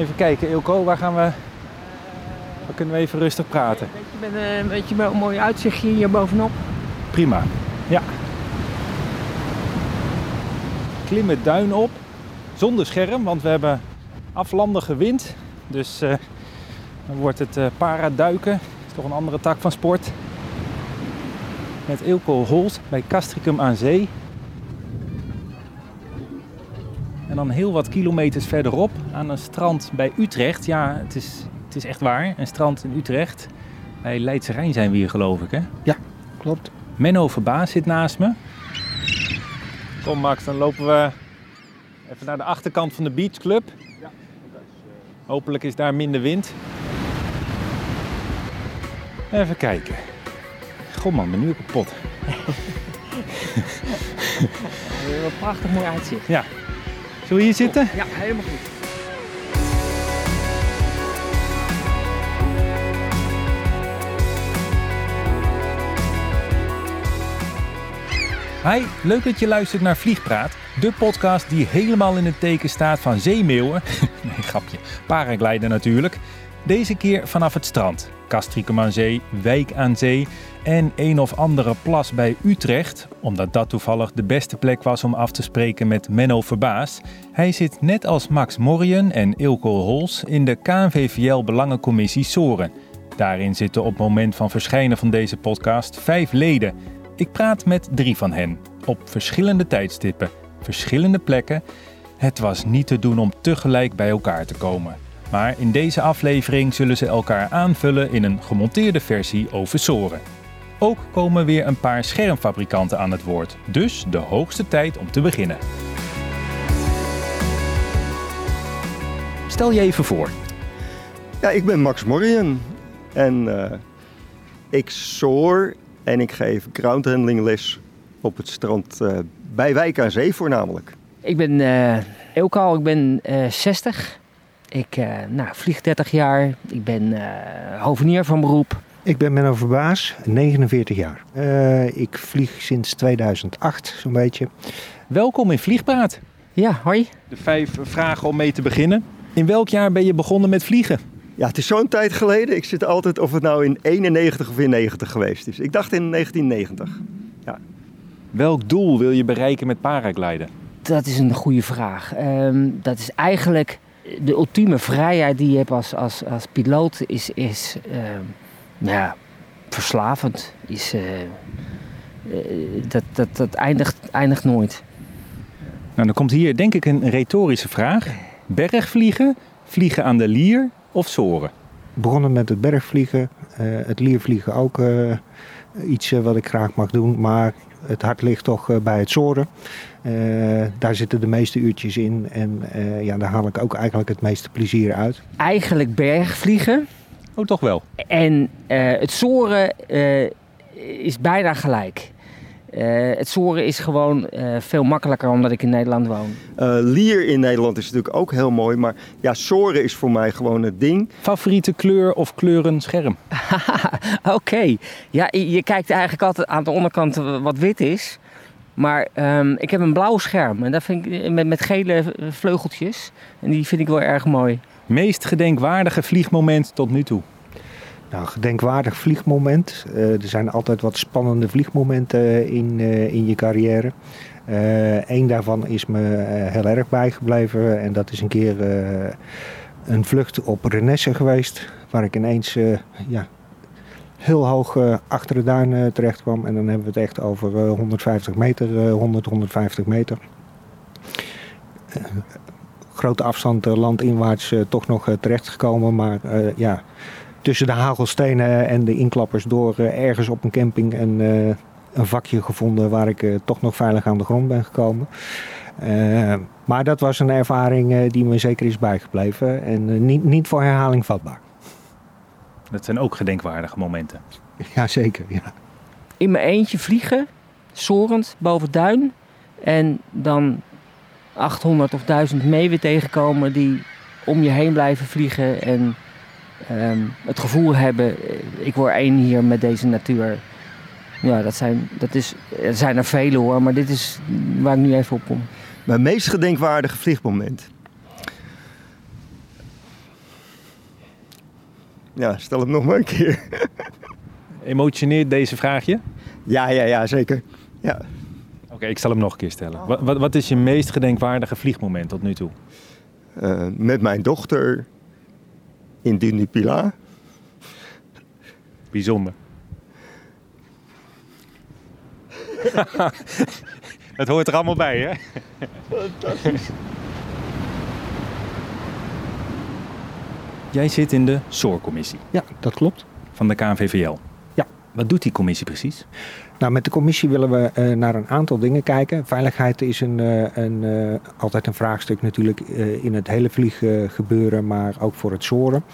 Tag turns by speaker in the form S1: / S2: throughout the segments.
S1: Even kijken, Ilko, waar gaan we... Waar kunnen we even rustig praten?
S2: Weet je, met een beetje wel een mooi uitzichtje hier bovenop.
S1: Prima, ja. Klim het duin op, zonder scherm, want we hebben aflandige wind. Dus eh, dan wordt het eh paraduiken, is toch een andere tak van sport. Met Ilko Holt bij Castricum aan Zee. Dan heel wat kilometers verderop aan een strand bij Utrecht. Ja, het is, het is echt waar, een strand in Utrecht. Bij Leidse Rijn zijn we hier geloof ik hè?
S3: Klopt.
S1: Menno Verbaas zit naast me. Kom Max, dan lopen we even naar de achterkant van de Beach Club. Hopelijk is daar minder wind. Even kijken. God man, ben nu kapot.
S2: Een prachtig mooi uitzicht.
S1: Zullen we hier zitten?
S2: Ja, helemaal goed.
S1: Hi, leuk dat je luistert naar Vliegpraat. De podcast die helemaal in het teken staat van zeemeeuwen. nee, grapje. Paragliden natuurlijk. Deze keer vanaf het strand. Castricum aan zee, Wijk aan zee en een of andere plas bij Utrecht. Omdat dat toevallig de beste plek was om af te spreken met Menno Verbaas. Hij zit net als Max Morrien en Ilko Hols in de KNVVL Belangencommissie Soren. Daarin zitten op het moment van verschijnen van deze podcast vijf leden. Ik praat met drie van hen. Op verschillende tijdstippen, verschillende plekken. Het was niet te doen om tegelijk bij elkaar te komen. Maar in deze aflevering zullen ze elkaar aanvullen in een gemonteerde versie over Soren. Ook komen weer een paar schermfabrikanten aan het woord. Dus de hoogste tijd om te beginnen. Stel je even voor.
S3: Ja, ik ben Max Morrien en eh, ik soor en ik geef groundhandling les op het strand eh, bij Wijk aan Zee voornamelijk.
S2: Ik ben eh Elko, ik ben eh 60. Ik eh, nou, vlieg 30 jaar. Ik ben eh hovenier van beroep.
S4: Ik ben Menno Verbaas, 49 jaar. Eh, ik vlieg sinds 2008 zo'n beetje.
S1: Welkom in Vliegpraat.
S2: Ja, hoi.
S1: De vijf vragen om mee te beginnen. In welk jaar ben je begonnen met vliegen?
S3: Ja, het is zo'n tijd geleden. Ik zit altijd of het nou in 91 of in 90 geweest is. Ik dacht in 1990.
S1: Welk doel wil je bereiken met paragliden?
S2: Dat is een goede vraag. Ehm, dat is eigenlijk de ultieme vrijheid die je hebt als, als, als piloot. Is, is ehm, ja, verslavend. Is, eh, eh, dat, dat, dat eindigt, eindigt nooit.
S1: Nou, dan komt hier denk ik een retorische vraag. Bergvliegen, vliegen aan de lier of soren?
S4: Begonnen met het bergvliegen, eh, het liervliegen ook eh, iets wat ik graag mag doen. Maar het hart ligt toch bij het soren. Eh, daar zitten de meeste uurtjes in en eh, ja, daar haal ik ook eigenlijk het meeste plezier uit.
S2: Eigenlijk bergvliegen.
S1: Oh, toch wel.
S2: En eh, het soren eh, is bijna gelijk. Eh, het soren is gewoon eh, veel makkelijker omdat ik in Nederland woon.
S3: Eh, lier in Nederland is natuurlijk ook heel mooi. Maar ja, soren is voor mij gewoon het ding.
S1: Favoriete kleur of kleuren scherm?
S2: Oké. Ja, je je kijkt eigenlijk altijd aan de onderkant wat wit is. Maar ehm, ik heb een blauw scherm en dat vind ik met, met gele vleugeltjes. En die vind ik wel erg mooi.
S1: Meest gedenkwaardige vliegmoment tot nu toe?
S4: Nou, gedenkwaardig vliegmoment. Eh, er zijn altijd wat spannende vliegmomenten in, eh, in je carrière. Eén daarvan is me eh, heel erg bijgebleven. En dat is een keer eh, een vlucht op Renesse geweest. Waar ik ineens eh, ja, heel hoog eh, achter de duin eh, terecht kwam. En dan hebben we het echt over eh, 150 meter, eh, 100, 150 meter. Grote afstand landinwaarts toch nog eh, terechtgekomen. Maar ja, tussen de hagelstenen en de inklappers door ergens op een camping een, een vakje gevonden waar ik toch nog veilig aan de grond ben gekomen. Maar dat was een ervaring die me zeker is bijgebleven en niet, niet voor herhaling vatbaar.
S1: Dat zijn ook gedenkwaardige momenten.
S4: Jazeker, ja.
S2: In mijn eentje vliegen, sorend boven het duin. En dan 800 of 1000 mee weer tegenkomen die om je heen blijven vliegen. En ehm, het gevoel hebben, eh, ik word één hier met deze natuur. Ja, dat zijn, dat is, er zijn er vele hoor, maar dit is waar ik nu even op kom.
S3: Mijn meest gedenkwaardige vliegmoment. Ja, stel hem nog maar een keer.
S1: Emotioneert deze vraag je?
S3: Ja, ja, ja, zeker. Ja.
S1: Oké, ik zal hem nog een keer stellen. Wat, wat, wat is je meest gedenkwaardige vliegmoment tot nu toe?
S3: Uh, met mijn dochter in Dunupila.
S1: Bijzonder. Het hoort er allemaal bij, hè? Fantastisch. Jij zit in de SOOR-commissie.
S4: Ja, dat klopt.
S1: Van de KNVVL. Wat doet die commissie precies?
S4: Nou, met de commissie willen we uh, naar een aantal dingen kijken. Veiligheid is een, uh, een, uh, altijd een vraagstuk natuurlijk in het hele vlieggebeuren, maar ook voor het soren.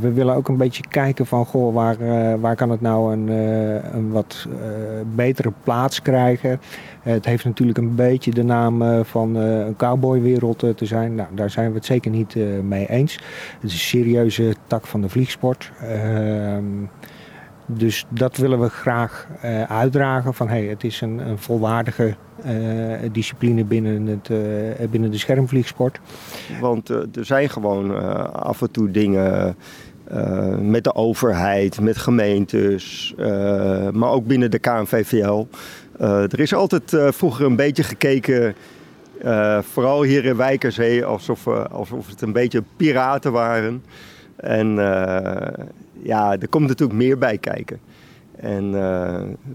S4: we willen ook een beetje kijken van, goh, waar, waar kan het nou een, een wat betere plaats krijgen. het heeft natuurlijk een beetje de naam van een cowboywereld te zijn. Nou, daar zijn we het zeker niet mee eens. Het is een serieuze tak van de vliegsport. Ehm, dus dat willen we graag uh, uitdragen van hey, het is een, een volwaardige uh, discipline binnen, het, uh, binnen de schermvliegsport.
S3: Want er zijn gewoon af en toe dingen met de overheid, met gemeentes, maar ook binnen de KNVVL. er is altijd vroeger een beetje gekeken, vooral hier in Wijkerzee, alsof, alsof het een beetje piraten waren. En ja, er komt natuurlijk meer bij kijken. En uh,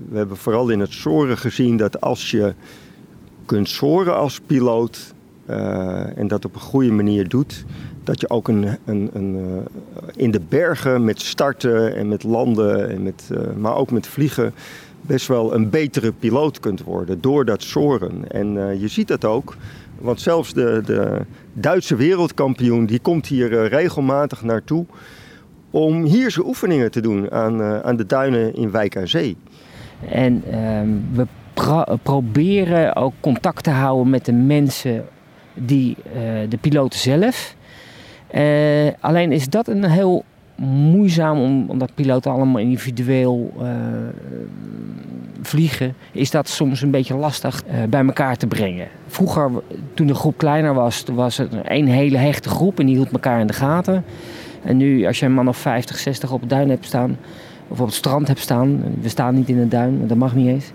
S3: we hebben vooral in het soren gezien dat als je kunt soren als piloot uh, en dat op een goede manier doet, dat je ook een, een, een uh, in de bergen met starten en met landen, en met, maar ook met vliegen, best wel een betere piloot kunt worden door dat soren. En je ziet dat ook, want zelfs de, de Duitse wereldkampioen die komt hier regelmatig naartoe om hier zijn oefeningen te doen aan, uh, aan de duinen in Wijk aan Zee.
S2: En uh, we pro proberen ook contact te houden met de mensen die uh, de piloten zelf. Uh, alleen is dat een heel moeizaam, omdat piloten allemaal individueel vliegen, is dat soms een beetje lastig bij elkaar te brengen. Vroeger, toen de groep kleiner was, was het een hele hechte groep en die hield elkaar in de gaten. En nu, als je een man of 50, 60 op het duin hebt staan, of op het strand hebt staan, we staan niet in het duin, dat mag niet eens,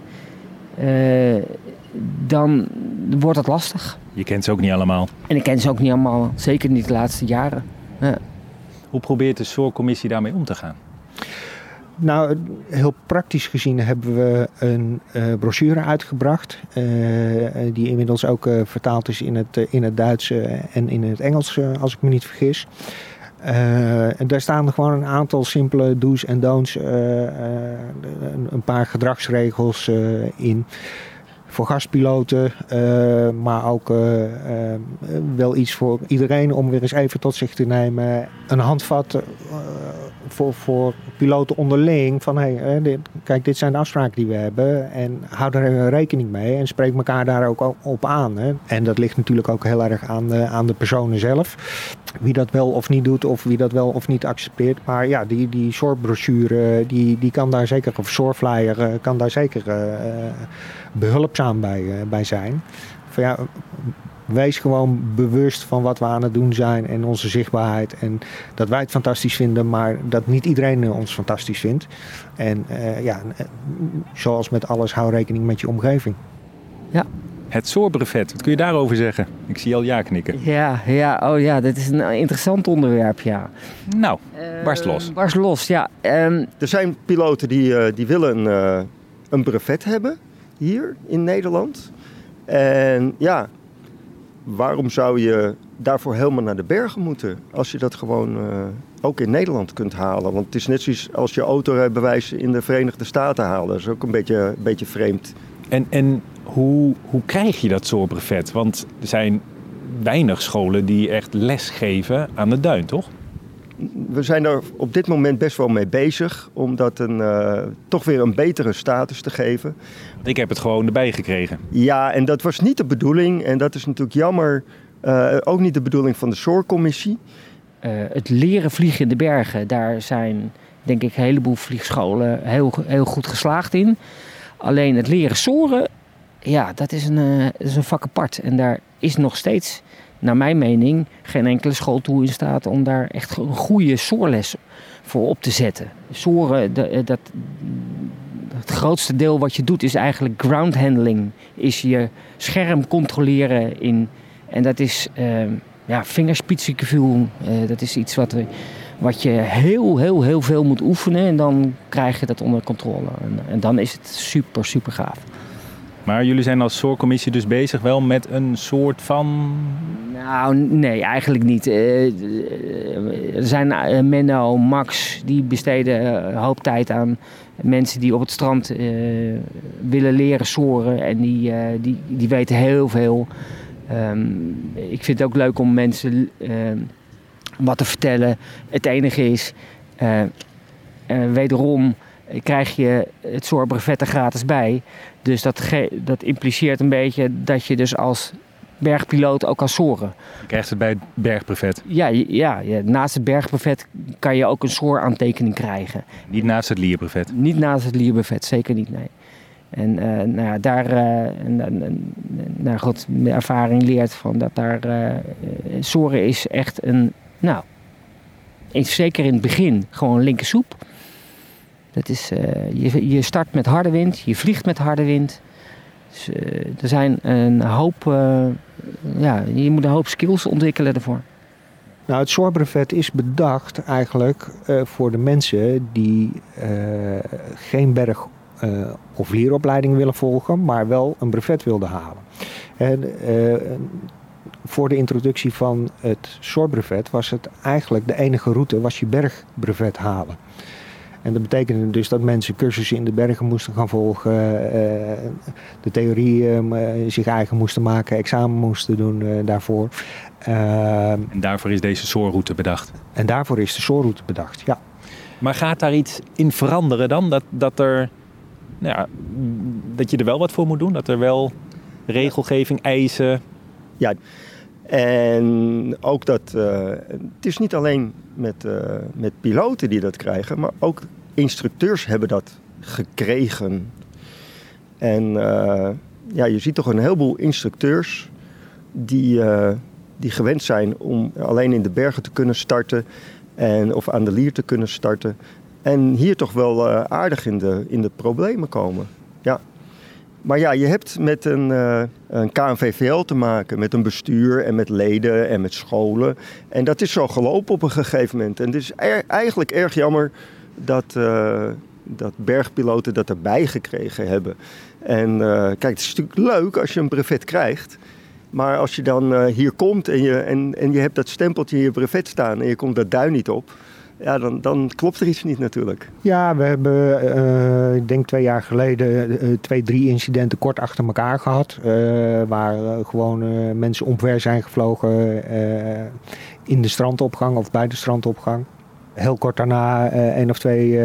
S2: uh, dan wordt het lastig.
S1: Je kent ze ook niet allemaal.
S2: En ik ken ze ook niet allemaal, zeker niet de laatste jaren. Ja.
S1: Hoe probeert de SOOR-commissie daarmee om te gaan?
S4: Nou, heel praktisch gezien hebben we een uh, brochure uitgebracht. Uh, die inmiddels ook uh, vertaald is in het, in het Duits en in het Engels, als ik me niet vergis. Uh, en daar staan gewoon een aantal simpele do's en don'ts, uh, uh, een paar gedragsregels in. Voor gastpiloten, maar ook wel iets voor iedereen om weer eens even tot zich te nemen. Een handvat voor, voor piloten onderling van hey, dit, kijk, dit zijn de afspraken die we hebben en hou er rekening mee en spreek elkaar daar ook op aan. Hè. En dat ligt natuurlijk ook heel erg aan de, aan de personen zelf. Wie dat wel of niet doet of wie dat wel of niet accepteert. Maar ja, die, die soortbrochure die, die kan daar zeker, of soortflyer eh, kan daar zeker uh, behulpzaam bij, bij zijn. Van ja, wees gewoon bewust van wat we aan het doen zijn en onze zichtbaarheid. En dat wij het fantastisch vinden, maar dat niet iedereen ons fantastisch vindt. En uh, ja, zoals met alles, hou rekening met je omgeving.
S2: Ja.
S1: Het soortbrevet, wat kun je daarover zeggen? Ik zie al ja knikken.
S2: Ja, ja, oh ja, dit is een interessant onderwerp, ja.
S1: Nou, barst los.
S2: Uh, barst los, ja. Um,
S3: er zijn piloten die, uh, die willen uh, een brevet hebben hier in Nederland. En ja, waarom zou je daarvoor helemaal naar de bergen moeten? Als je dat gewoon uh, ook in Nederland kunt halen. Want het is net zoals als je autorijbewijs in de Verenigde Staten halen. Dat is ook een beetje, beetje vreemd.
S1: En, en hoe, hoe krijg je dat soort brevet? Want er zijn weinig scholen die echt les geven aan de duin, toch?
S3: We zijn er op dit moment best wel mee bezig om dat een, uh, toch weer een betere status te geven.
S1: Ik heb het gewoon erbij gekregen.
S3: Ja, en dat was niet de bedoeling. En dat is natuurlijk jammer. Uh, ook niet de bedoeling van de SOOR-commissie.
S2: Uh, het leren vliegen in de bergen, daar zijn denk ik een heleboel vliegscholen heel, heel goed geslaagd in. Alleen het leren soren, ja, dat is een, uh, dat is een vak apart. En daar is nog steeds naar mijn mening, geen enkele school toe in staat om daar echt een goede soorles voor op te zetten. Soren, de, dat, het grootste deel wat je doet is eigenlijk ground handling. Is je scherm controleren in. En dat is uh, ja, vingerspitsengevoel. Uh, dat is iets wat, wat je heel, heel, heel veel moet oefenen. En dan krijg je dat onder controle. En, en dan is het super, super gaaf.
S1: Maar jullie zijn als soorcommissie dus bezig wel met een soort van...
S2: Nou, nee, eigenlijk niet. Uh, er zijn uh, Menno, Max, die besteden een hoop tijd aan mensen die op het strand willen leren soren. En die, die, die weten heel veel. Um, ik vind het ook leuk om mensen wat te vertellen. Het enige is, wederom krijg je het sorbrevet er gratis bij. Dus dat, dat impliceert een beetje dat je dus als bergpiloot ook kan soren.
S1: Je krijgt het bij het bergbrevet?
S2: Ja, ja, ja, naast het bergbrevet kan je ook een sooraantekening krijgen.
S1: Niet naast het lierbrevet?
S2: Niet naast het lierbrevet, zeker niet, nee. En uh, nou ja, daar, uh, nou goed, ervaring leert van dat daar uh, soren is echt een, nou, zeker in het begin gewoon linkersoep. Dat is, je, je start met harde wind, je vliegt met harde wind. Dus, er zijn een hoop, ja, je moet een hoop skills ontwikkelen ervoor.
S4: Nou, het sorbrevet is bedacht eigenlijk voor de mensen die geen berg- of leeropleiding willen volgen, maar wel een brevet wilden halen. En, voor de introductie van het sorbrevet was het eigenlijk de enige route was je bergbrevet halen. En dat betekende dus dat mensen cursussen in de bergen moesten gaan volgen, uh, de theorie uh, zich eigen moesten maken, examen moesten doen uh, daarvoor.
S1: en daarvoor is deze soorroute bedacht?
S4: En daarvoor is de soorroute bedacht, ja.
S1: Maar gaat daar iets in veranderen dan? Dat, dat, er, nou ja, dat je er wel wat voor moet doen? Dat er wel regelgeving, eisen...
S3: Ja, en ook dat, uh, het is niet alleen met, uh, met piloten die dat krijgen, maar ook instructeurs hebben dat gekregen. En uh, ja, je ziet toch een heleboel instructeurs die, die gewend zijn om alleen in de bergen te kunnen starten en, of aan de lier te kunnen starten. En hier toch wel aardig in de, in de problemen komen. Maar ja, je hebt met een, uh, een KNVVL te maken, met een bestuur en met leden en met scholen. En dat is zo gelopen op een gegeven moment. En het is eigenlijk erg jammer dat, uh, dat bergpiloten dat erbij gekregen hebben. En uh, kijk, het is natuurlijk leuk als je een brevet krijgt. Maar als je dan hier komt en je, en, en je hebt dat stempeltje in je brevet staan en je komt dat duin niet op ja, dan, dan klopt er iets niet natuurlijk.
S4: Ja, we hebben, uh, ik denk twee jaar geleden, uh, twee, drie incidenten kort achter elkaar gehad. Uh, waar gewoon mensen omver zijn gevlogen in de strandopgang of bij de strandopgang. Heel kort daarna één of twee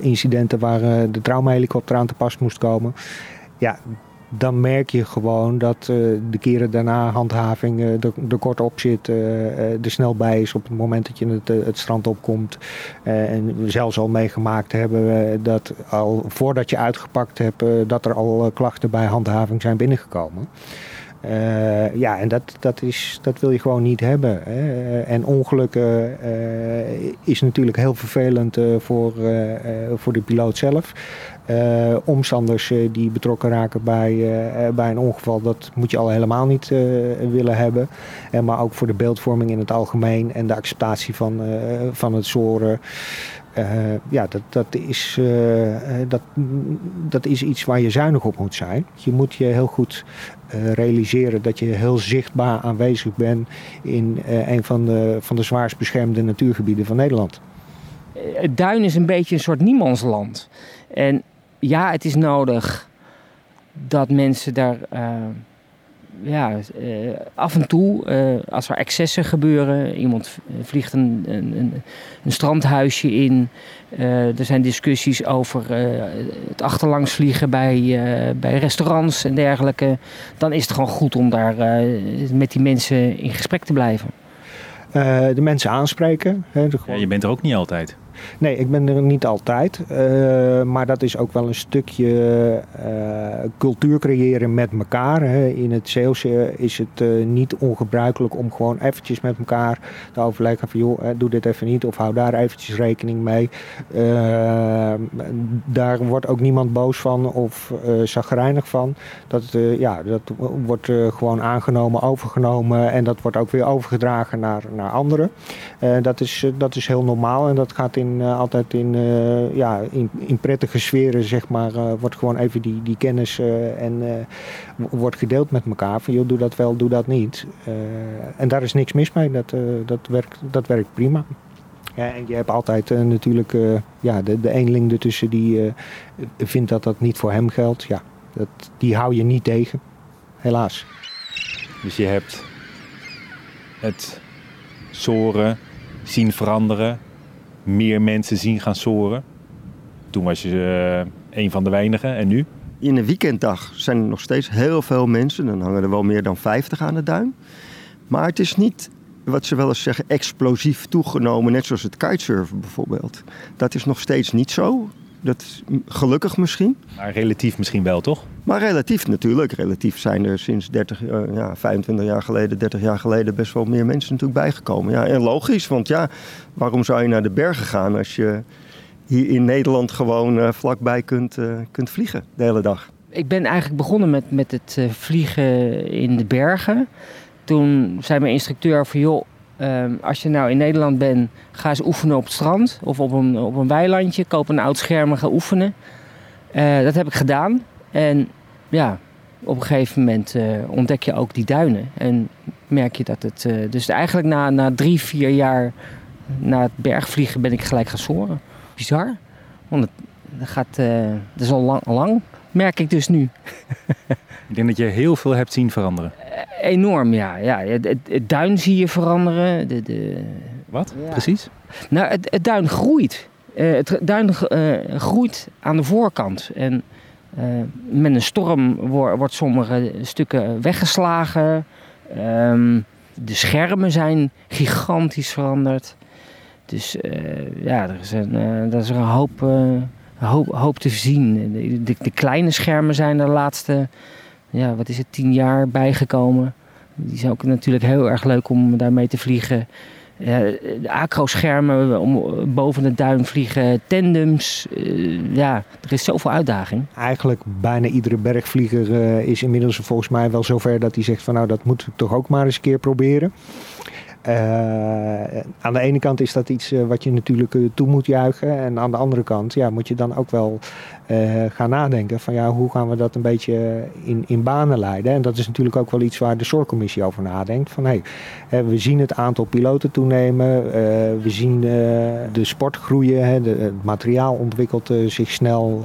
S4: incidenten waar de traumahelikopter aan te pas moest komen. Ja, dan merk je gewoon dat uh, de keren daarna handhaving uh, er, kort op zit, uh, er snel bij is op het moment dat je het, het strand opkomt. en zelfs al meegemaakt hebben dat al voordat je uitgepakt hebt, dat er al klachten bij handhaving zijn binnengekomen. Ja, en dat, dat, is, dat wil je gewoon niet hebben. Hè. En ongelukken is natuurlijk heel vervelend voor, voor de piloot zelf. Omstanders die betrokken raken bij, bij een ongeval, dat moet je al helemaal niet willen hebben. maar ook voor de beeldvorming in het algemeen en de acceptatie van, van het zoren. Ja, dat, dat, is, dat, dat is iets waar je zuinig op moet zijn. Je moet je heel goed realiseren dat je heel zichtbaar aanwezig bent in een van de, van de zwaarst beschermde natuurgebieden van Nederland.
S2: Het duin is een beetje een soort niemandsland. En ja, het is nodig dat mensen daar ja, uh, af en toe, uh, als er excessen gebeuren, iemand vliegt een, een, een strandhuisje in, uh, er zijn discussies over het achterlangs vliegen bij, bij restaurants en dergelijke, dan is het gewoon goed om daar met die mensen in gesprek te blijven.
S4: de mensen aanspreken. Hè,
S1: ja, je bent er ook niet altijd.
S4: Nee, ik ben er niet altijd. Uh, maar dat is ook wel een stukje uh, cultuur creëren met elkaar. Hè. In het Zeeuwse is het uh, niet ongebruikelijk om gewoon eventjes met elkaar te overleggen van joh, doe dit even niet of hou daar eventjes rekening mee. daar wordt ook niemand boos van of zagrijnig van. Dat, ja, dat wordt gewoon aangenomen, overgenomen en dat wordt ook weer overgedragen naar, naar anderen. dat, is, dat is heel normaal en dat gaat in, uh, altijd in, uh, ja, in, in, prettige sferen, zeg maar, uh, wordt gewoon even die, die kennis en wordt gedeeld met elkaar. Van joh, doe dat wel, doe dat niet. en daar is niks mis mee, dat, dat, werkt, dat werkt prima. Ja, en je hebt altijd natuurlijk ja, de, de eenling ertussen die vindt dat dat niet voor hem geldt. Ja, dat, die hou je niet tegen, helaas.
S1: Dus je hebt het soren zien veranderen, meer mensen zien gaan soren. Toen was je uh, een van de weinigen en nu?
S3: In een weekenddag zijn er nog steeds heel veel mensen. Dan hangen er wel meer dan 50 aan de duin. Maar het is niet, wat ze wel eens zeggen, explosief toegenomen. Net zoals het kitesurfen bijvoorbeeld. Dat is nog steeds niet zo. Dat is gelukkig misschien.
S1: Maar relatief misschien wel, toch?
S3: Maar relatief natuurlijk. Relatief zijn er sinds 30, uh, eh, ja, 25 jaar geleden, 30 jaar geleden best wel meer mensen natuurlijk bijgekomen. Ja, en logisch, want ja, waarom zou je naar de bergen gaan als je hier in Nederland gewoon uh, vlakbij kunt, uh, kunt vliegen de hele dag?
S2: Ik ben eigenlijk begonnen met, met het vliegen in de bergen. Toen zei mijn instructeur van joh, Ehm, als je nou in Nederland bent, ga eens oefenen op het strand of op een, op een weilandje. Koop een oud scherm en ga oefenen. Dat heb ik gedaan. En ja, op een gegeven moment uh, ontdek je ook die duinen. En merk je dat het. Uh, dus eigenlijk na, na drie, vier jaar na het bergvliegen ben ik gelijk gaan soren. Bizar. Want het, dat, gaat, dat is al lang, lang, merk ik dus nu.
S1: ik denk dat je heel veel hebt zien veranderen.
S2: Enorm, ja. ja het, het, duin zie je veranderen. De, de...
S1: Wat? Precies?
S2: Nou, het, duin groeit. Het duin groeit aan de voorkant. En met een storm wordt, wordt sommige stukken weggeslagen. Um, de schermen zijn gigantisch veranderd. Dus ja, er is een, er is een hoop, hoop, hoop te zien. De, de, kleine schermen zijn de laatste ja, wat is het, tien jaar bijgekomen. Die zijn ook natuurlijk heel erg leuk om daarmee te vliegen. De acro-schermen om boven de duin vliegen, tandems. Uh, ja, er is zoveel uitdaging.
S4: Eigenlijk bijna iedere bergvlieger is inmiddels volgens mij wel zover dat hij zegt van nou dat moet ik toch ook maar eens een keer proberen. Uh, aan de ene kant is dat iets uh, wat je natuurlijk uh, toe moet juichen. En aan de andere kant ja, moet je dan ook wel gaan nadenken van ja, hoe gaan we dat een beetje in, in banen leiden. En dat is natuurlijk ook wel iets waar de zorgcommissie over nadenkt. Van we zien het aantal piloten toenemen. we zien de sport groeien. Hè, het materiaal ontwikkelt zich snel.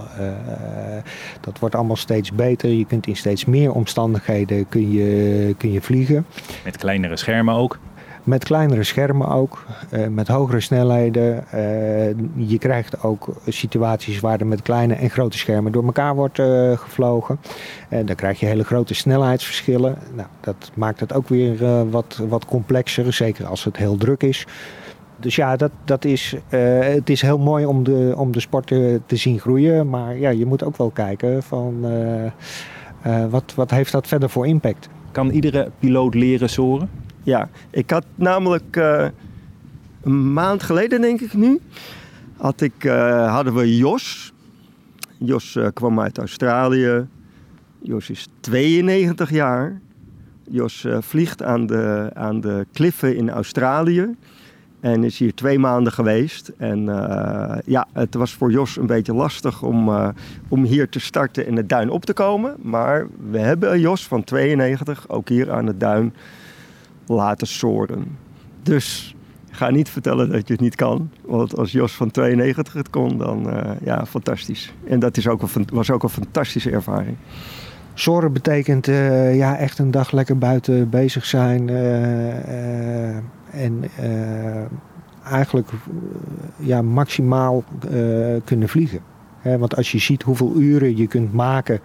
S4: dat wordt allemaal steeds beter. Je kunt in steeds meer omstandigheden kun je, kun je vliegen.
S1: Met kleinere schermen ook.
S4: Met kleinere schermen ook, uh, met hogere snelheden. Uh, je krijgt ook situaties waar er met kleine en grote schermen door elkaar wordt uh, gevlogen. dan krijg je hele grote snelheidsverschillen. Nou, dat maakt het ook weer wat, wat complexer, zeker als het heel druk is. Dus ja, dat, dat is, het is heel mooi om de, om de sport te, te zien groeien. Maar ja, je moet ook wel kijken van wat, wat heeft dat verder voor impact.
S1: Kan iedere piloot leren soren?
S3: Ja, ik had namelijk uh, een maand geleden, denk ik nu, had ik, uh, hadden we Jos. Jos uh, kwam uit Australië. Jos is 92 jaar. Jos vliegt aan de, aan de kliffen in Australië. En is hier twee maanden geweest. En ja, het was voor Jos een beetje lastig om, om hier te starten en het duin op te komen. Maar we hebben Jos van 92 ook hier aan het duin laten soren. Dus ga niet vertellen dat je het niet kan. Want als Jos van 92 het kon, dan uh, ja, fantastisch. En dat is ook een, was ook een fantastische ervaring.
S4: Soren betekent uh, ja, echt een dag lekker buiten bezig zijn. Uh, en eigenlijk ja, maximaal kunnen vliegen. want als je ziet hoeveel uren je kunt maken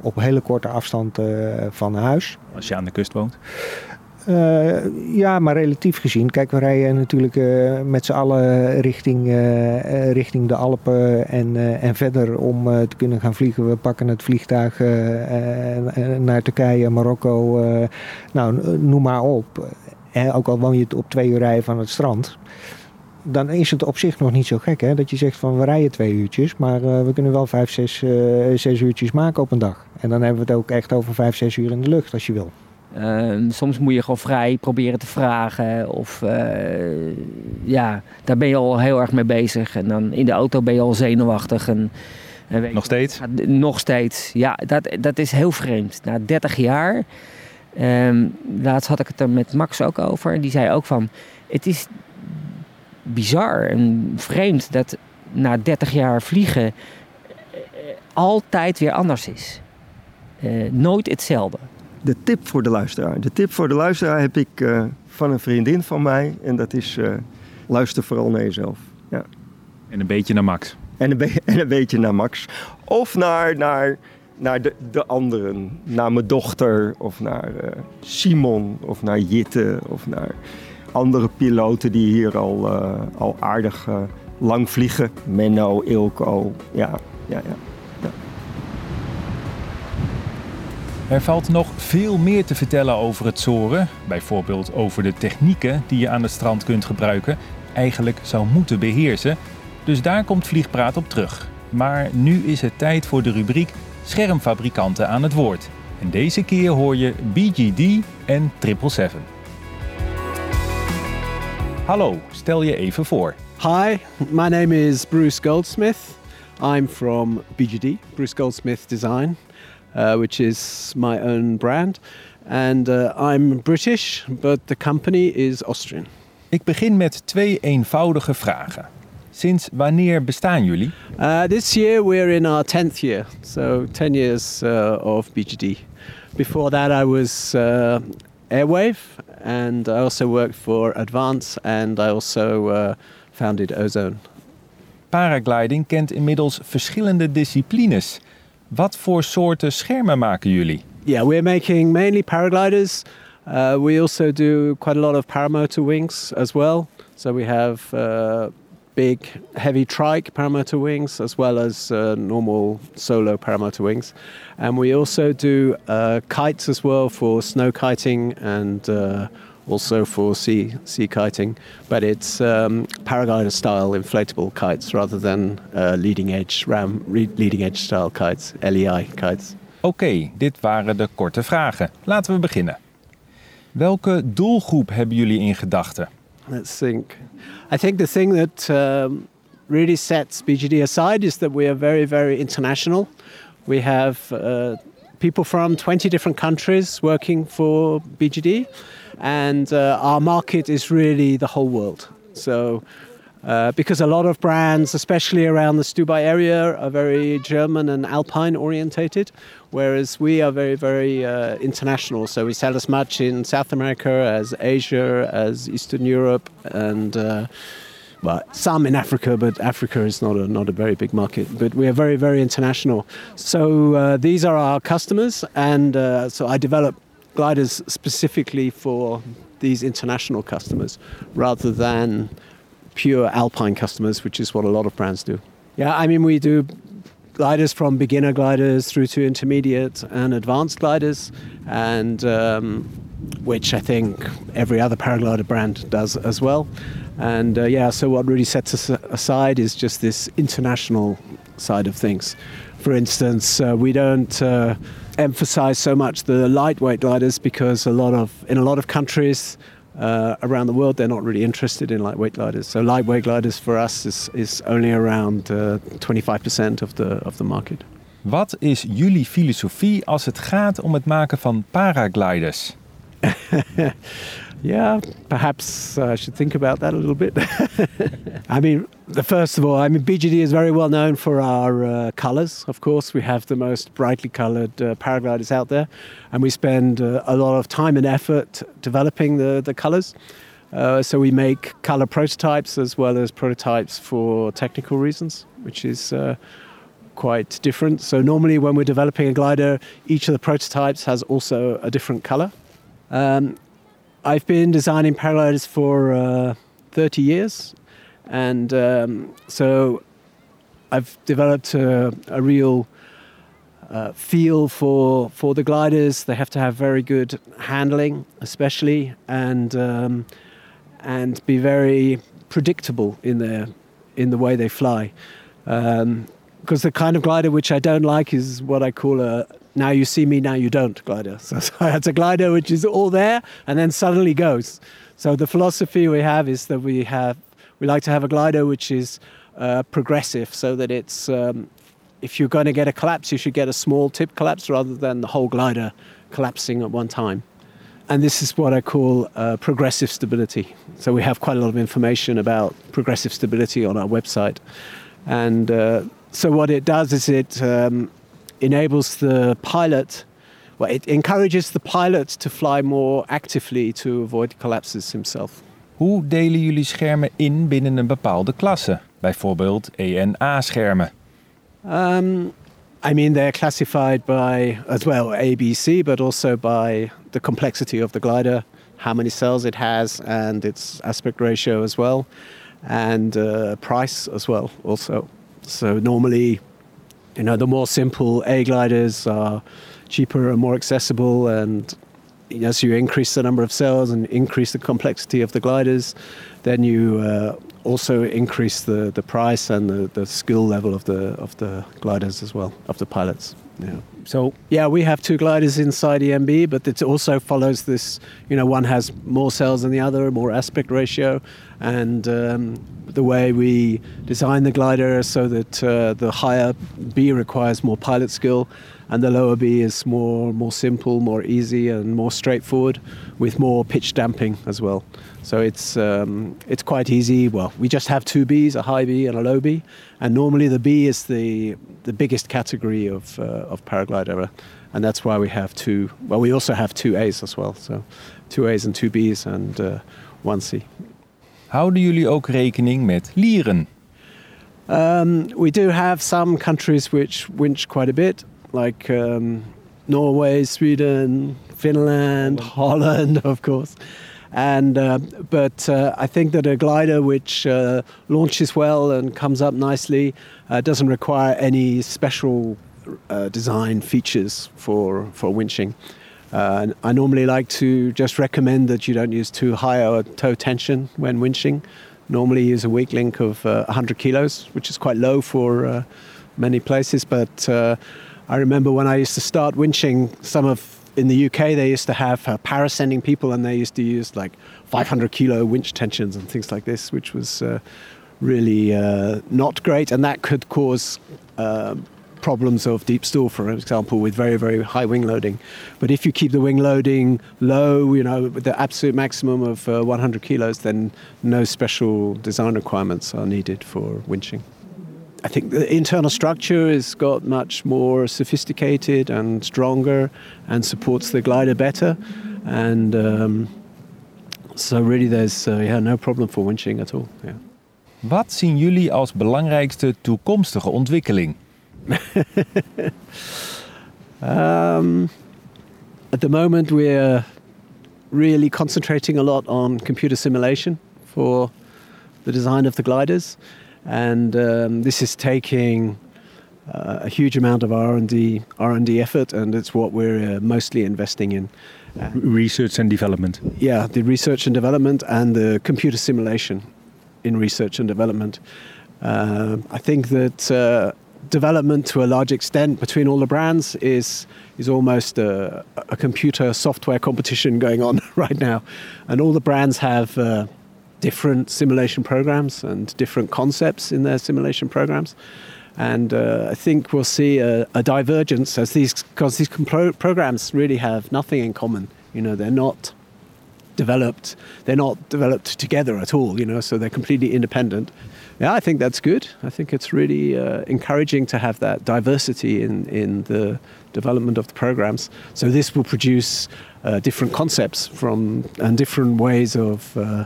S4: op hele korte afstand van huis.
S1: Als je aan de kust woont?
S4: Uh, ja, maar relatief gezien. Kijk, we rijden natuurlijk uh, met z'n allen richting, uh, richting de Alpen en, en verder om te kunnen gaan vliegen. We pakken het vliegtuig naar Turkije, Marokko, nou, noem maar op. Ook al woon je op twee uur rijden van het strand dan is het op zich nog niet zo gek hè, dat je zegt van we rijden twee uurtjes, maar we kunnen wel vijf, zes, zes uurtjes maken op een dag. En dan hebben we het ook echt over vijf, zes uur in de lucht als je wil.
S2: Uh, soms moet je gewoon vrij proberen te vragen. Of ja, daar ben je al heel erg mee bezig. En dan in de auto ben je al zenuwachtig. En,
S1: en nog steeds?
S2: nog steeds. Ja, dat, dat is heel vreemd. Na 30 jaar. Um, laatst had ik het er met Max ook over. Die zei ook van. Het is bizar en vreemd dat na 30 jaar vliegen eh, altijd weer anders is. Uh, nooit hetzelfde.
S3: De tip voor de luisteraar. De tip voor de luisteraar heb ik uh, van een vriendin van mij. En dat is uh, luister vooral naar jezelf. Ja.
S1: En een beetje naar Max.
S3: En een, be en een beetje naar Max. Of naar, naar, naar de, de anderen. Naar mijn dochter. Of naar Simon. Of naar Jitte. Of naar andere piloten die hier al, al aardig lang vliegen. Menno, Ilko, ja, ja, ja, ja.
S1: Er valt nog veel meer te vertellen over het soren. Bijvoorbeeld over de technieken die je aan het strand kunt gebruiken. Eigenlijk zou moeten beheersen. Dus daar komt Vliegpraat op terug. Maar nu is het tijd voor de rubriek Schermfabrikanten aan het woord. En deze keer hoor je BGD en 777. Hallo, stel je even voor.
S5: Hi, my name is Bruce Goldsmith. I'm from BGD, Bruce Goldsmith Design, uh, which is my own brand. And uh, I'm British, but the company is Austrian.
S1: Ik begin met twee eenvoudige vragen. Sinds wanneer bestaan jullie?
S5: Uh, this year we're in our 10th year, so 10 years uh, of BGD. Before that I was uh, Airwave, and I also worked for Advance, and I also uh, founded Ozone.
S1: Paragliding kent inmiddels verschillende disciplines. Wat voor soorten schermen maken jullie?
S5: Yeah, we're making mainly paragliders. Uh, we also do quite a lot of paramotor wings as well. So we have uh, big, heavy trike paramotor wings as well as uh, normal solo paramotor wings. And we also do uh, kites as well for snow kiting and uh, also for sea, sea kiting. But it's um, paraglider style inflatable kites rather than uh, leading edge ram leading edge style kites, LEI kites.
S1: Oké, okay, dit waren de korte vragen. Laten we beginnen. Welke doelgroep hebben jullie in gedachten?
S5: Let's think. I think the thing that um, really sets BGD aside is that we are very, very international. We have uh, people from 20 different countries working for BGD, and uh, our market is really the whole world. So uh, because a lot of brands, especially around the Stubai area, are very German and Alpine orientated, whereas we are very, very uh, international. So we sell as much in South America as Asia, as Eastern Europe, and uh, well, some in Africa, but Africa is not a not a very big market. But we are very, very international. So uh, these are our customers, and uh, so I develop gliders specifically for these international customers rather than pure alpine customers, which is what a lot of brands do. Yeah, I mean, we do gliders from beginner gliders through to intermediate and advanced gliders, and um, which I think every other paraglider brand does as well. And uh, yeah, so what really sets us aside is just this international side of things. For instance, uh, we don't uh, emphasize so much the lightweight gliders because a lot of in a lot of countries uh, around the world, they're not really interested in lightweight gliders. So lightweight gliders for us is, is only around uh, 25% of the, of the market.
S1: Wat is jullie filosofie als het gaat om het maken van paragliders?
S5: Yeah, perhaps I should think about that a little bit. I mean, the first of all, I mean, BGD is very well known for our uh, colors. Of course, we have the most brightly colored uh, paragliders out there, and we spend uh, a lot of time and effort developing the, the colors. Uh, so we make color prototypes as well as prototypes for technical reasons, which is uh, quite different. So normally, when we're developing a glider, each of the prototypes has also a different color. Um, I've been designing paragliders for uh, 30 years, and um, so I've developed a, a real uh, feel for for the gliders. They have to have very good handling, especially, and um, and be very predictable in their in the way they fly. Um, because the kind of glider which I don't like is what I call a now you see me, now you don't glider. So, so it's a glider which is all there and then suddenly goes. So the philosophy we have is that we have we like to have a glider which is uh, progressive, so that it's um, if you're going to get a collapse, you should get a small tip collapse rather than the whole glider collapsing at one time. And this is what I call uh, progressive stability. So we have quite a lot of information about progressive stability on our website, and uh, so what it does is it um, enables the pilot, well, it encourages the pilot to fly more actively to avoid collapses himself.
S1: Hoe delen jullie schermen in binnen een bepaalde klasse? Bijvoorbeeld ENA-schermen.
S5: Um, I mean, they're classified by, as well, ABC, but also by the complexity of the glider, how many cells it has, and its aspect ratio as well, and uh, price as well, also. So normally you know, the more simple A gliders are cheaper and more accessible, and as you increase the number of cells and increase the complexity of the gliders, then you uh, also increase the, the price and the, the skill level of the of the gliders as well of the pilots. Yeah.
S1: So
S5: yeah, we have two gliders inside EMB, but it also follows this. You know, one has more cells than the other, more aspect ratio, and um, the way we design the glider so that uh, the higher B requires more pilot skill, and the lower B is more more simple, more easy, and more straightforward, with more pitch damping as well. So it's um, it's quite easy. Well, we just have two Bs, a high B and a low B, and normally the B is the the biggest category of uh, of paraglider, and that's why we have two. Well, we also have two A's as well. So two A's and two B's and uh, one C.
S1: Houden jullie ook rekening met lieren?
S5: Um, we do have some countries which winch quite a bit, like um, Norway, Sweden, Finland, Holland, of course. And uh, but uh, I think that a glider which uh, launches well and comes up nicely uh, doesn't require any special uh, design features for for winching. Uh, I normally like to just recommend that you don't use too high a toe tension when winching. Normally use a weak link of 100 kilos, which is quite low for many places. But I remember when I used to start winching, some of in the UK, they used to have uh, parascending people, and they used to use like 500 kilo winch tensions and things like this, which was uh, really uh, not great, and that could cause um, problems of deep stall, for example, with very very high wing loading. But if you keep the wing loading low, you know, with the absolute maximum of uh, 100 kilos, then no special design requirements are needed for winching. I think the internal structure has got much more sophisticated and stronger and supports the glider better. And um, so really there's uh, yeah, no problem for winching at all. Yeah.
S1: Wat zien jullie als belangrijkste toekomstige ontwikkeling?
S5: um, at the moment we're really concentrating a lot on computer simulation for the design of the gliders and um, this is taking uh, a huge amount of R&D R&D effort, and it's what we're uh, mostly investing in.
S1: Uh, research and development.
S5: Yeah, the research and development and the computer simulation in research and development. Uh, I think that uh, development to a large extent between all the brands is is almost a, a computer software competition going on right now, and all the brands have uh, different simulation programs and different concepts in their simulation programs. And uh, I think we'll see a, a divergence as these because these pro- programs really have nothing in common. You know, they're not developed. They're not developed together at all. You know, so they're completely independent. Yeah, I think that's good. I think it's really uh, encouraging to have that diversity in in the development of the programs. So this will produce uh, different concepts from and different ways of uh,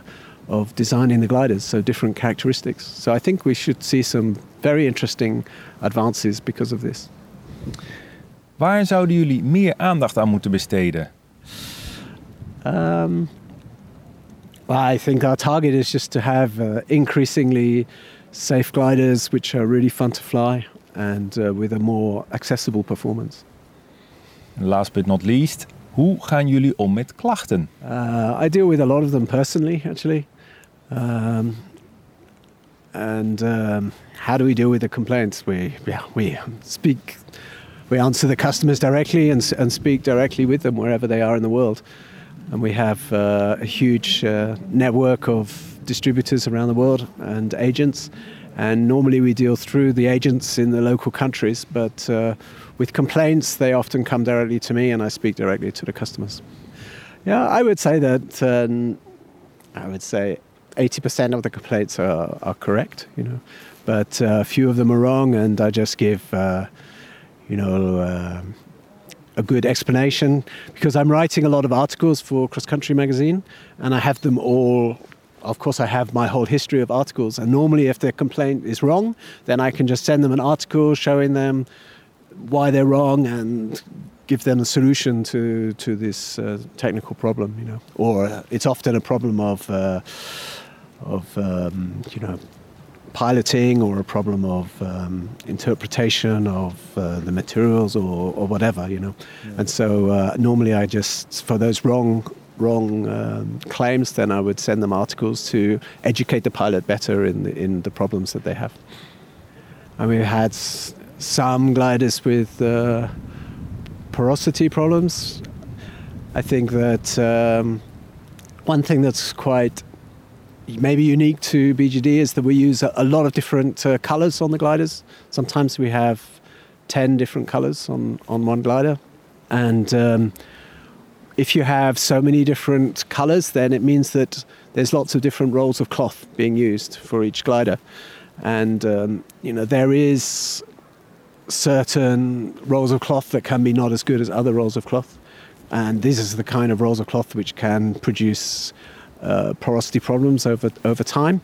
S5: of designing the gliders, so different characteristics. So I think we should see some very interesting advances because of this.
S1: Waar zouden jullie meer aandacht aan moeten besteden?
S5: Um, I think our target is just to have uh, increasingly safe gliders which are really fun to fly and uh, with a more accessible performance.
S1: And Last but not least, hoe gaan jullie om met klachten?
S5: Uh, I deal with a lot of them personally, actually. Um, and um, how do we deal with the complaints? We yeah we speak, we answer the customers directly and, and speak directly with them wherever they are in the world. And we have uh, a huge uh, network of distributors around the world and agents. And normally we deal through the agents in the local countries, but uh, with complaints, they often come directly to me and I speak directly to the customers. Yeah, I would say that um, I would say 80% of the complaints are, are correct, you know, but uh, a few of them are wrong, and I just give, uh, you know, uh, a good explanation because I'm writing a lot of articles for Cross Country Magazine, and I have them all. Of course, I have my whole history of articles, and normally, if their complaint is wrong, then I can just send them an article showing them why they're wrong and give them a solution to to this uh, technical problem, you know. Or uh, it's often a problem of uh, of um, you know piloting or a problem of um, interpretation of uh, the materials or, or whatever, you know. Yeah. And so uh, normally I just for those wrong wrong um, claims, then I would send them articles to educate the pilot better in the, in the problems that they have. And we've had some gliders with uh, porosity problems. I think that um, one thing that's quite maybe unique to BGD is that we use a, lot of different uh, colors on the gliders. Sometimes we have 10 different colors on, on one glider. And um, if you have so many different colors, then it means that there's lots of different rolls of cloth being used for each glider. And, um, you know, there is certain rolls of cloth that can be not as good as other rolls of cloth. And this is the kind of rolls of cloth which can produce uh, porosity problems over, over time.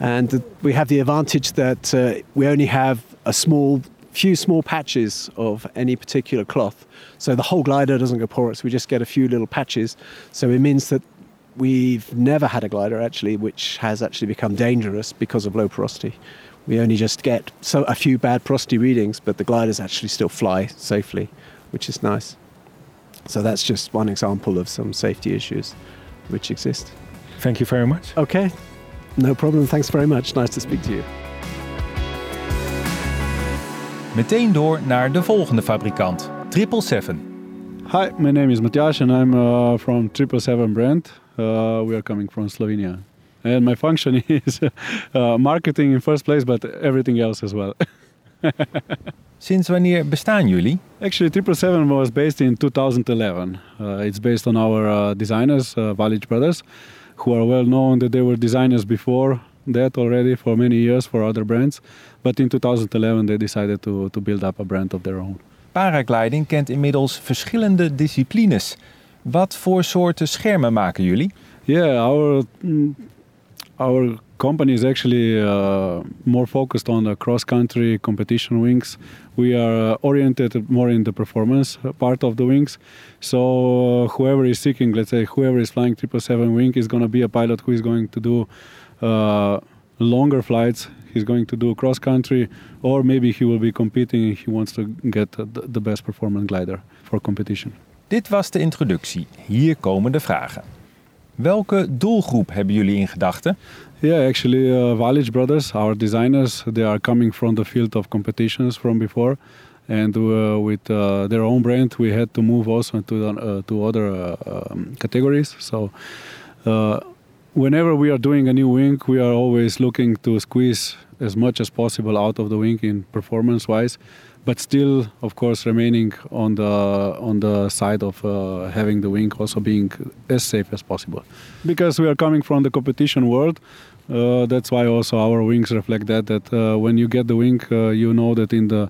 S5: And we have the advantage that uh, we only have a small, few small patches of any particular cloth. So the whole glider doesn't go porous, we just get a few little patches. So it means that we've never had a glider actually which has actually become dangerous because of low porosity. We only just get so a few bad porosity readings, but the gliders actually still fly safely, which is nice. So that's just one example of some safety issues which exist.
S1: Thank you very much.
S5: Okay, no problem. Thanks very much. Nice to speak to you.
S1: Meteen door naar de volgende fabrikant, 777.
S6: Hi, my name is Matjaž and I'm uh, from 777 brand. Uh, we are coming from Slovenia. And my function is uh, marketing in first place, but everything else as well.
S1: Sinds wanneer bestaan jullie?
S6: Actually, 777 was based in 2011. Uh, it's based on our uh, designers, uh, Valic Brothers, who are well known that they were designers before that already for many years for other brands. But in 2011 they decided to, to build up a brand of their own.
S1: Paragliding kent inmiddels verschillende disciplines. Wat voor soorten schermen maken jullie?
S6: Yeah, our mm, our company is actually uh, more focused on the cross-country competition wings. We are uh, oriented more in the performance part of the wings. So uh, whoever is seeking, let's say, whoever is flying 777 wing is going to be a pilot who is going to do uh, longer flights. He's going to do cross-country, or maybe he will be competing. He wants to get the best performance glider for competition.
S1: Dit was de introductie. Hier komen de vragen. Welke doelgroep hebben jullie in gedachten?
S6: Yeah, actually, uh, Brothers, our designers, they are coming from the field of competitions from before, and uh, with uh, their own brand, we had to move also to uh, to other uh, um, categories. So, uh, whenever we are doing a new wing, we are always looking to squeeze as much as possible out of the wing in performance-wise but still, of course, remaining on the on the side of uh, having the wing also being as safe as possible. Because we are coming from the competition world, uh, that's why also our wings reflect that. That uh, when you get the wing, uh, you know that in the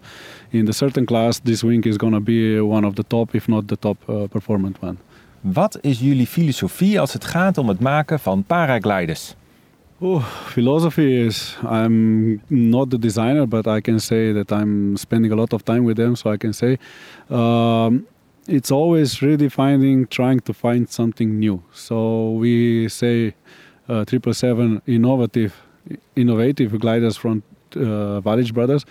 S6: in the certain class, this wing is gonna be one of the top, if not the top uh, performant one.
S1: Wat is jullie filosofie als het gaat om het maken van paragliders?
S6: Oh, philosophy is I'm not the designer, but I can say that I'm spending a lot of time with them. So I can say um, it's always redefining, trying to find something new. So we say triple seven innovative, innovative gliders from uh, Brothers,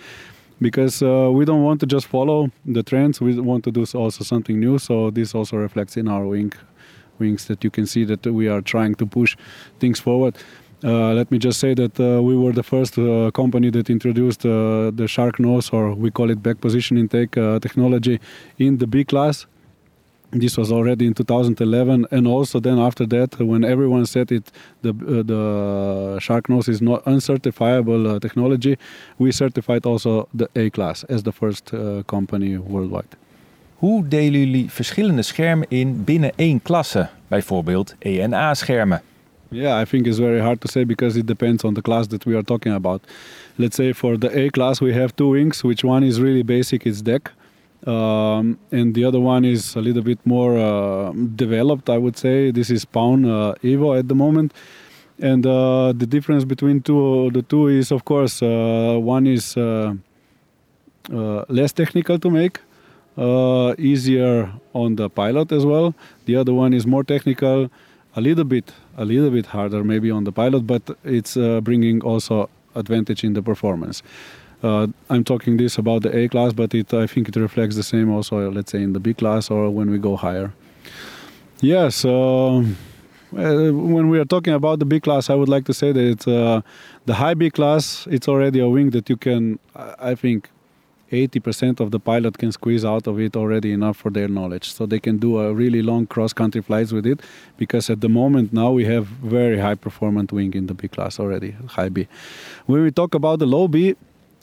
S6: because uh, we don't want to just follow the trends. We want to do also something new. So this also reflects in our wing wings that you can see that we are trying to push things forward. Uh, let me just say that uh, we were the first uh, company that introduced uh, the shark nose, or we call it back position intake uh, technology, in the B class. This was already in 2011, and also then after that, when everyone said it, the uh, the shark nose is not uncertifiable technology, we certified also the A class as the first company worldwide.
S1: Hoe delen jullie verschillende schermen in binnen één klasse, bijvoorbeeld ENA-schermen?
S6: Yeah, I think it's very hard to say because it depends on the class that we are talking about. Let's say for the A class we have two wings, which one is really basic, it's deck, um, and the other one is a little bit more uh, developed. I would say this is Spawn uh, Evo at the moment, and uh, the difference between two the two is of course uh, one is uh, uh, less technical to make, easier on the pilot as well. The other one is more technical a little bit a little bit harder maybe on the pilot, but it's uh, bringing also advantage in the performance. Uh, I'm talking this about the A class, but it I think it reflects the same also, let's say in the B class or when we go higher. Yes, uh, when we are talking about the B class, I would like to say that it's, uh, the high B class. It's already a wing that you can, I think, 80% of the pilot can squeeze out of it already enough for their knowledge. So they can do a really long cross country flights with it because at the moment now we have very high performant wing in the B class already, high B. When we talk about the low B,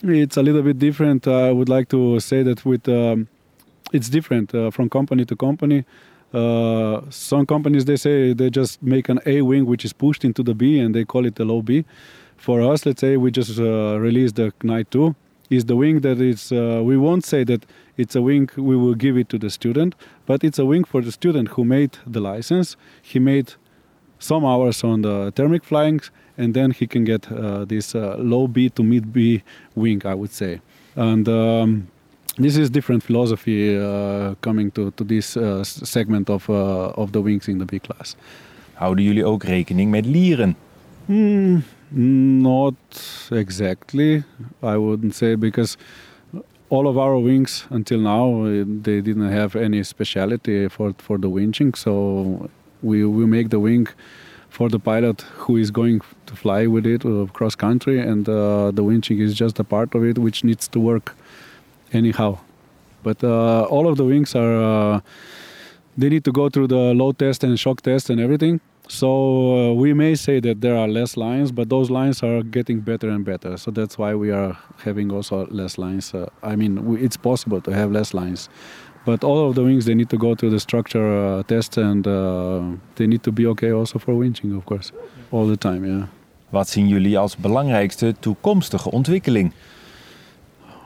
S6: it's a little bit different. I would like to say that with um, it's different uh, from company to company. Uh, some companies they say they just make an A wing which is pushed into the B and they call it the low B. For us, let's say we just uh, released the Knight 2 is the wing that is uh, we won't say that it's a wing we will give it to the student but it's a wing for the student who made the license. He made some hours on the thermic flying and then he can get uh, this uh, low b to mid b wing i would say. And um, this is different philosophy uh, coming to, to this uh, segment of, uh, of the wings in the b class.
S1: Houden jullie ook rekening met lieren?
S6: Hmm. Not exactly, I wouldn't say, because all of our wings until now they didn't have any speciality for for the winching. So we we make the wing for the pilot who is going to fly with it uh, cross country, and uh, the winching is just a part of it which needs to work anyhow. But uh, all of the wings are uh, they need to go through the load test and shock test and everything so uh, we may say that there are less lines, but those lines are getting better and better. So that's why we are having also less lines. Uh, I mean, we, it's possible to have less lines, but all of the wings they need to go through the structure uh, test and uh, they need to be okay also for winching, of course, all the time. Yeah.
S1: Wat zien jullie als belangrijkste toekomstige ontwikkeling?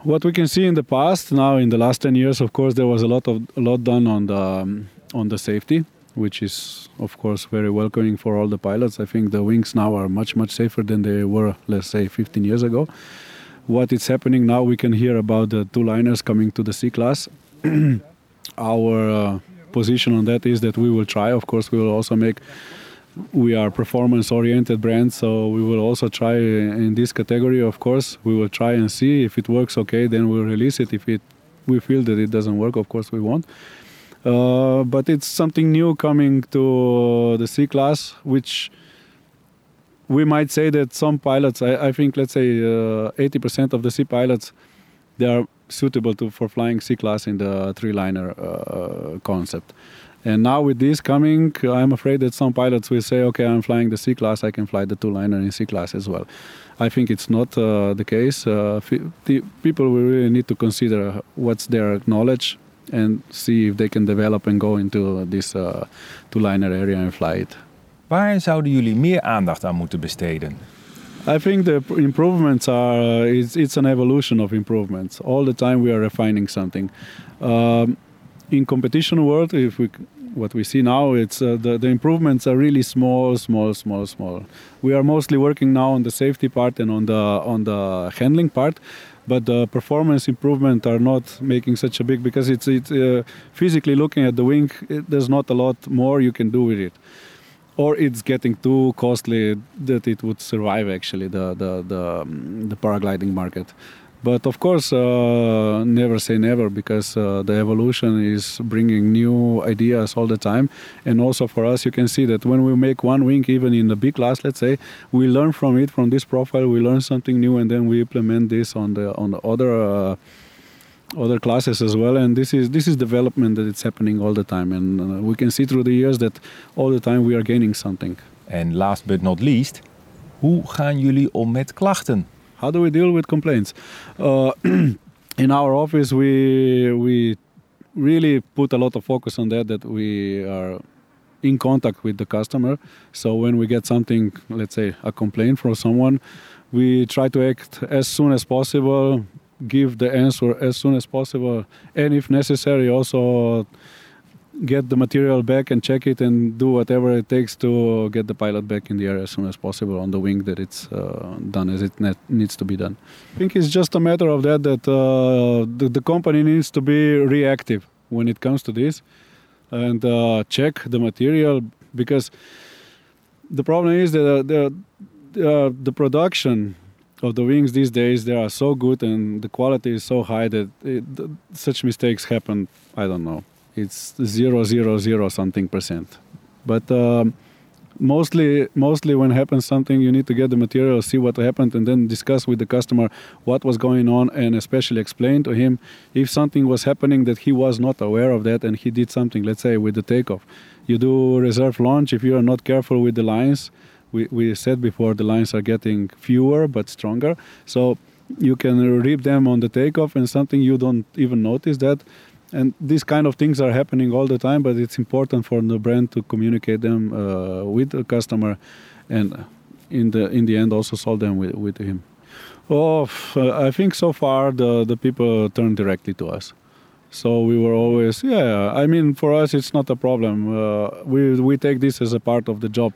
S6: What we can see in the past, now in the last 10 years, of course, there was a lot of a lot done on the um, on the safety which is of course very welcoming for all the pilots. I think the wings now are much much safer than they were, let's say, 15 years ago. What is happening now? We can hear about the two liners coming to the C class. Our uh, position on that is that we will try. Of course, we will also make. We are performance-oriented brand, so we will also try in this category. Of course, we will try and see if it works. Okay, then we'll release it. If it we feel that it doesn't work, of course we won't. Uh, but it's something new coming to the C class, which we might say that some pilots, I, I think, let's say uh, 80% of the C pilots, they are suitable to, for flying C class in the three liner uh, concept. And now with this coming, I'm afraid that some pilots will say, okay, I'm flying the C class, I can fly the two liner in C class as well. I think it's not uh, the case. Uh, people will really need to consider what's their knowledge, and see if they can develop and go into this uh, two-liner area and fly it.
S1: Waar zouden jullie meer aandacht aan moeten besteden?
S6: I think the improvements are uh, it's, it's an evolution of improvements. All the time we are refining something. Um, in competition world, if we what we see now, it's uh, the the improvements are really small, small, small, small. We are mostly working now on the safety part and on the on the handling part but the performance improvement are not making such a big because it's it's uh, physically looking at the wing. It, there's not a lot more you can do with it, or it's getting too costly that it would survive actually the the the, um, the paragliding market. But of course, uh, never say never because uh, the evolution is bringing new ideas all the time. And also for us, you can see that when we make one wing, even in the big class, let's say, we learn from it, from this profile, we learn something new, and then we implement this on the on the other. Uh, other classes as well and this is this is development that it's happening all the time and uh, we can see through the years that all the time we are gaining something
S1: and last but not least, hoe gaan jullie om met klachten?
S6: How do we deal with complaints? Uh, in our office, we we really put a lot of focus on that. That we are in contact with the customer. So when we get something, let's say a complaint from someone, we try to act as soon as possible, give the answer as soon as possible, and if necessary, also get the material back and check it and do whatever it takes to get the pilot back in the air as soon as possible on the wing that it's uh, done as it needs to be done. I think it's just a matter of that that uh, the, the company needs to be reactive when it comes to this and uh, check the material because the problem is that uh, the the, the production of the wings these days they are so good and the quality is so high that it, such mistakes happen i don't know it's zero zero zero something percent. But um, mostly, mostly when happens something, you need to get the material, see what happened, and then discuss with the customer what was going on, and especially explain to him if something was happening that he was not aware of that, and he did something. Let's say with the takeoff, you do reserve launch. If you are not careful with the lines, we, we said before the lines are getting fewer but stronger, so you can rip them on the takeoff, and something you don't even notice that and these kind of things are happening all the time but it's important for the brand to communicate them uh, with the customer and in the in the end also solve them with, with him. Oh i think so far the the people turn directly to us. So we were always yeah i mean for us it's not a problem. Uh, we we take this as a part of the job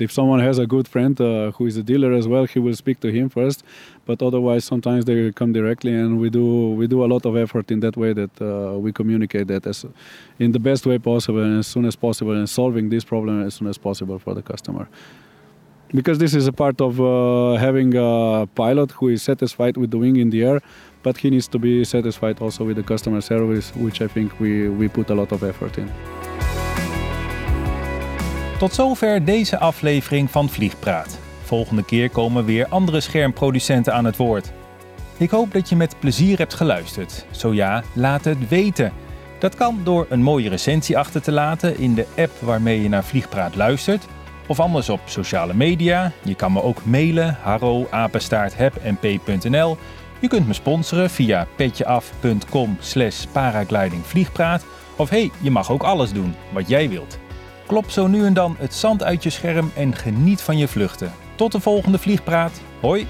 S6: if someone has a good friend uh, who is a dealer as well, he will speak to him first. But otherwise, sometimes they come directly, and we do we do a lot of effort in that way that uh, we communicate that as in the best way possible and as soon as possible, and solving this problem as soon as possible for the customer. Because this is a part of uh, having a pilot who is satisfied with the wing in the air, but he needs to be satisfied also with the customer service, which I think we, we put a lot of effort in.
S1: Tot zover deze aflevering van Vliegpraat. Volgende keer komen weer andere schermproducenten aan het woord. Ik hoop dat je met plezier hebt geluisterd. Zo ja, laat het weten. Dat kan door een mooie recensie achter te laten in de app waarmee je naar Vliegpraat luistert. Of anders op sociale media. Je kan me ook mailen harro Je kunt me sponsoren via petjeaf.com slash paraglidingvliegpraat. Of hey, je mag ook alles doen wat jij wilt. Klop zo nu en dan het zand uit je scherm en geniet van je vluchten. Tot de volgende vliegpraat. Hoi!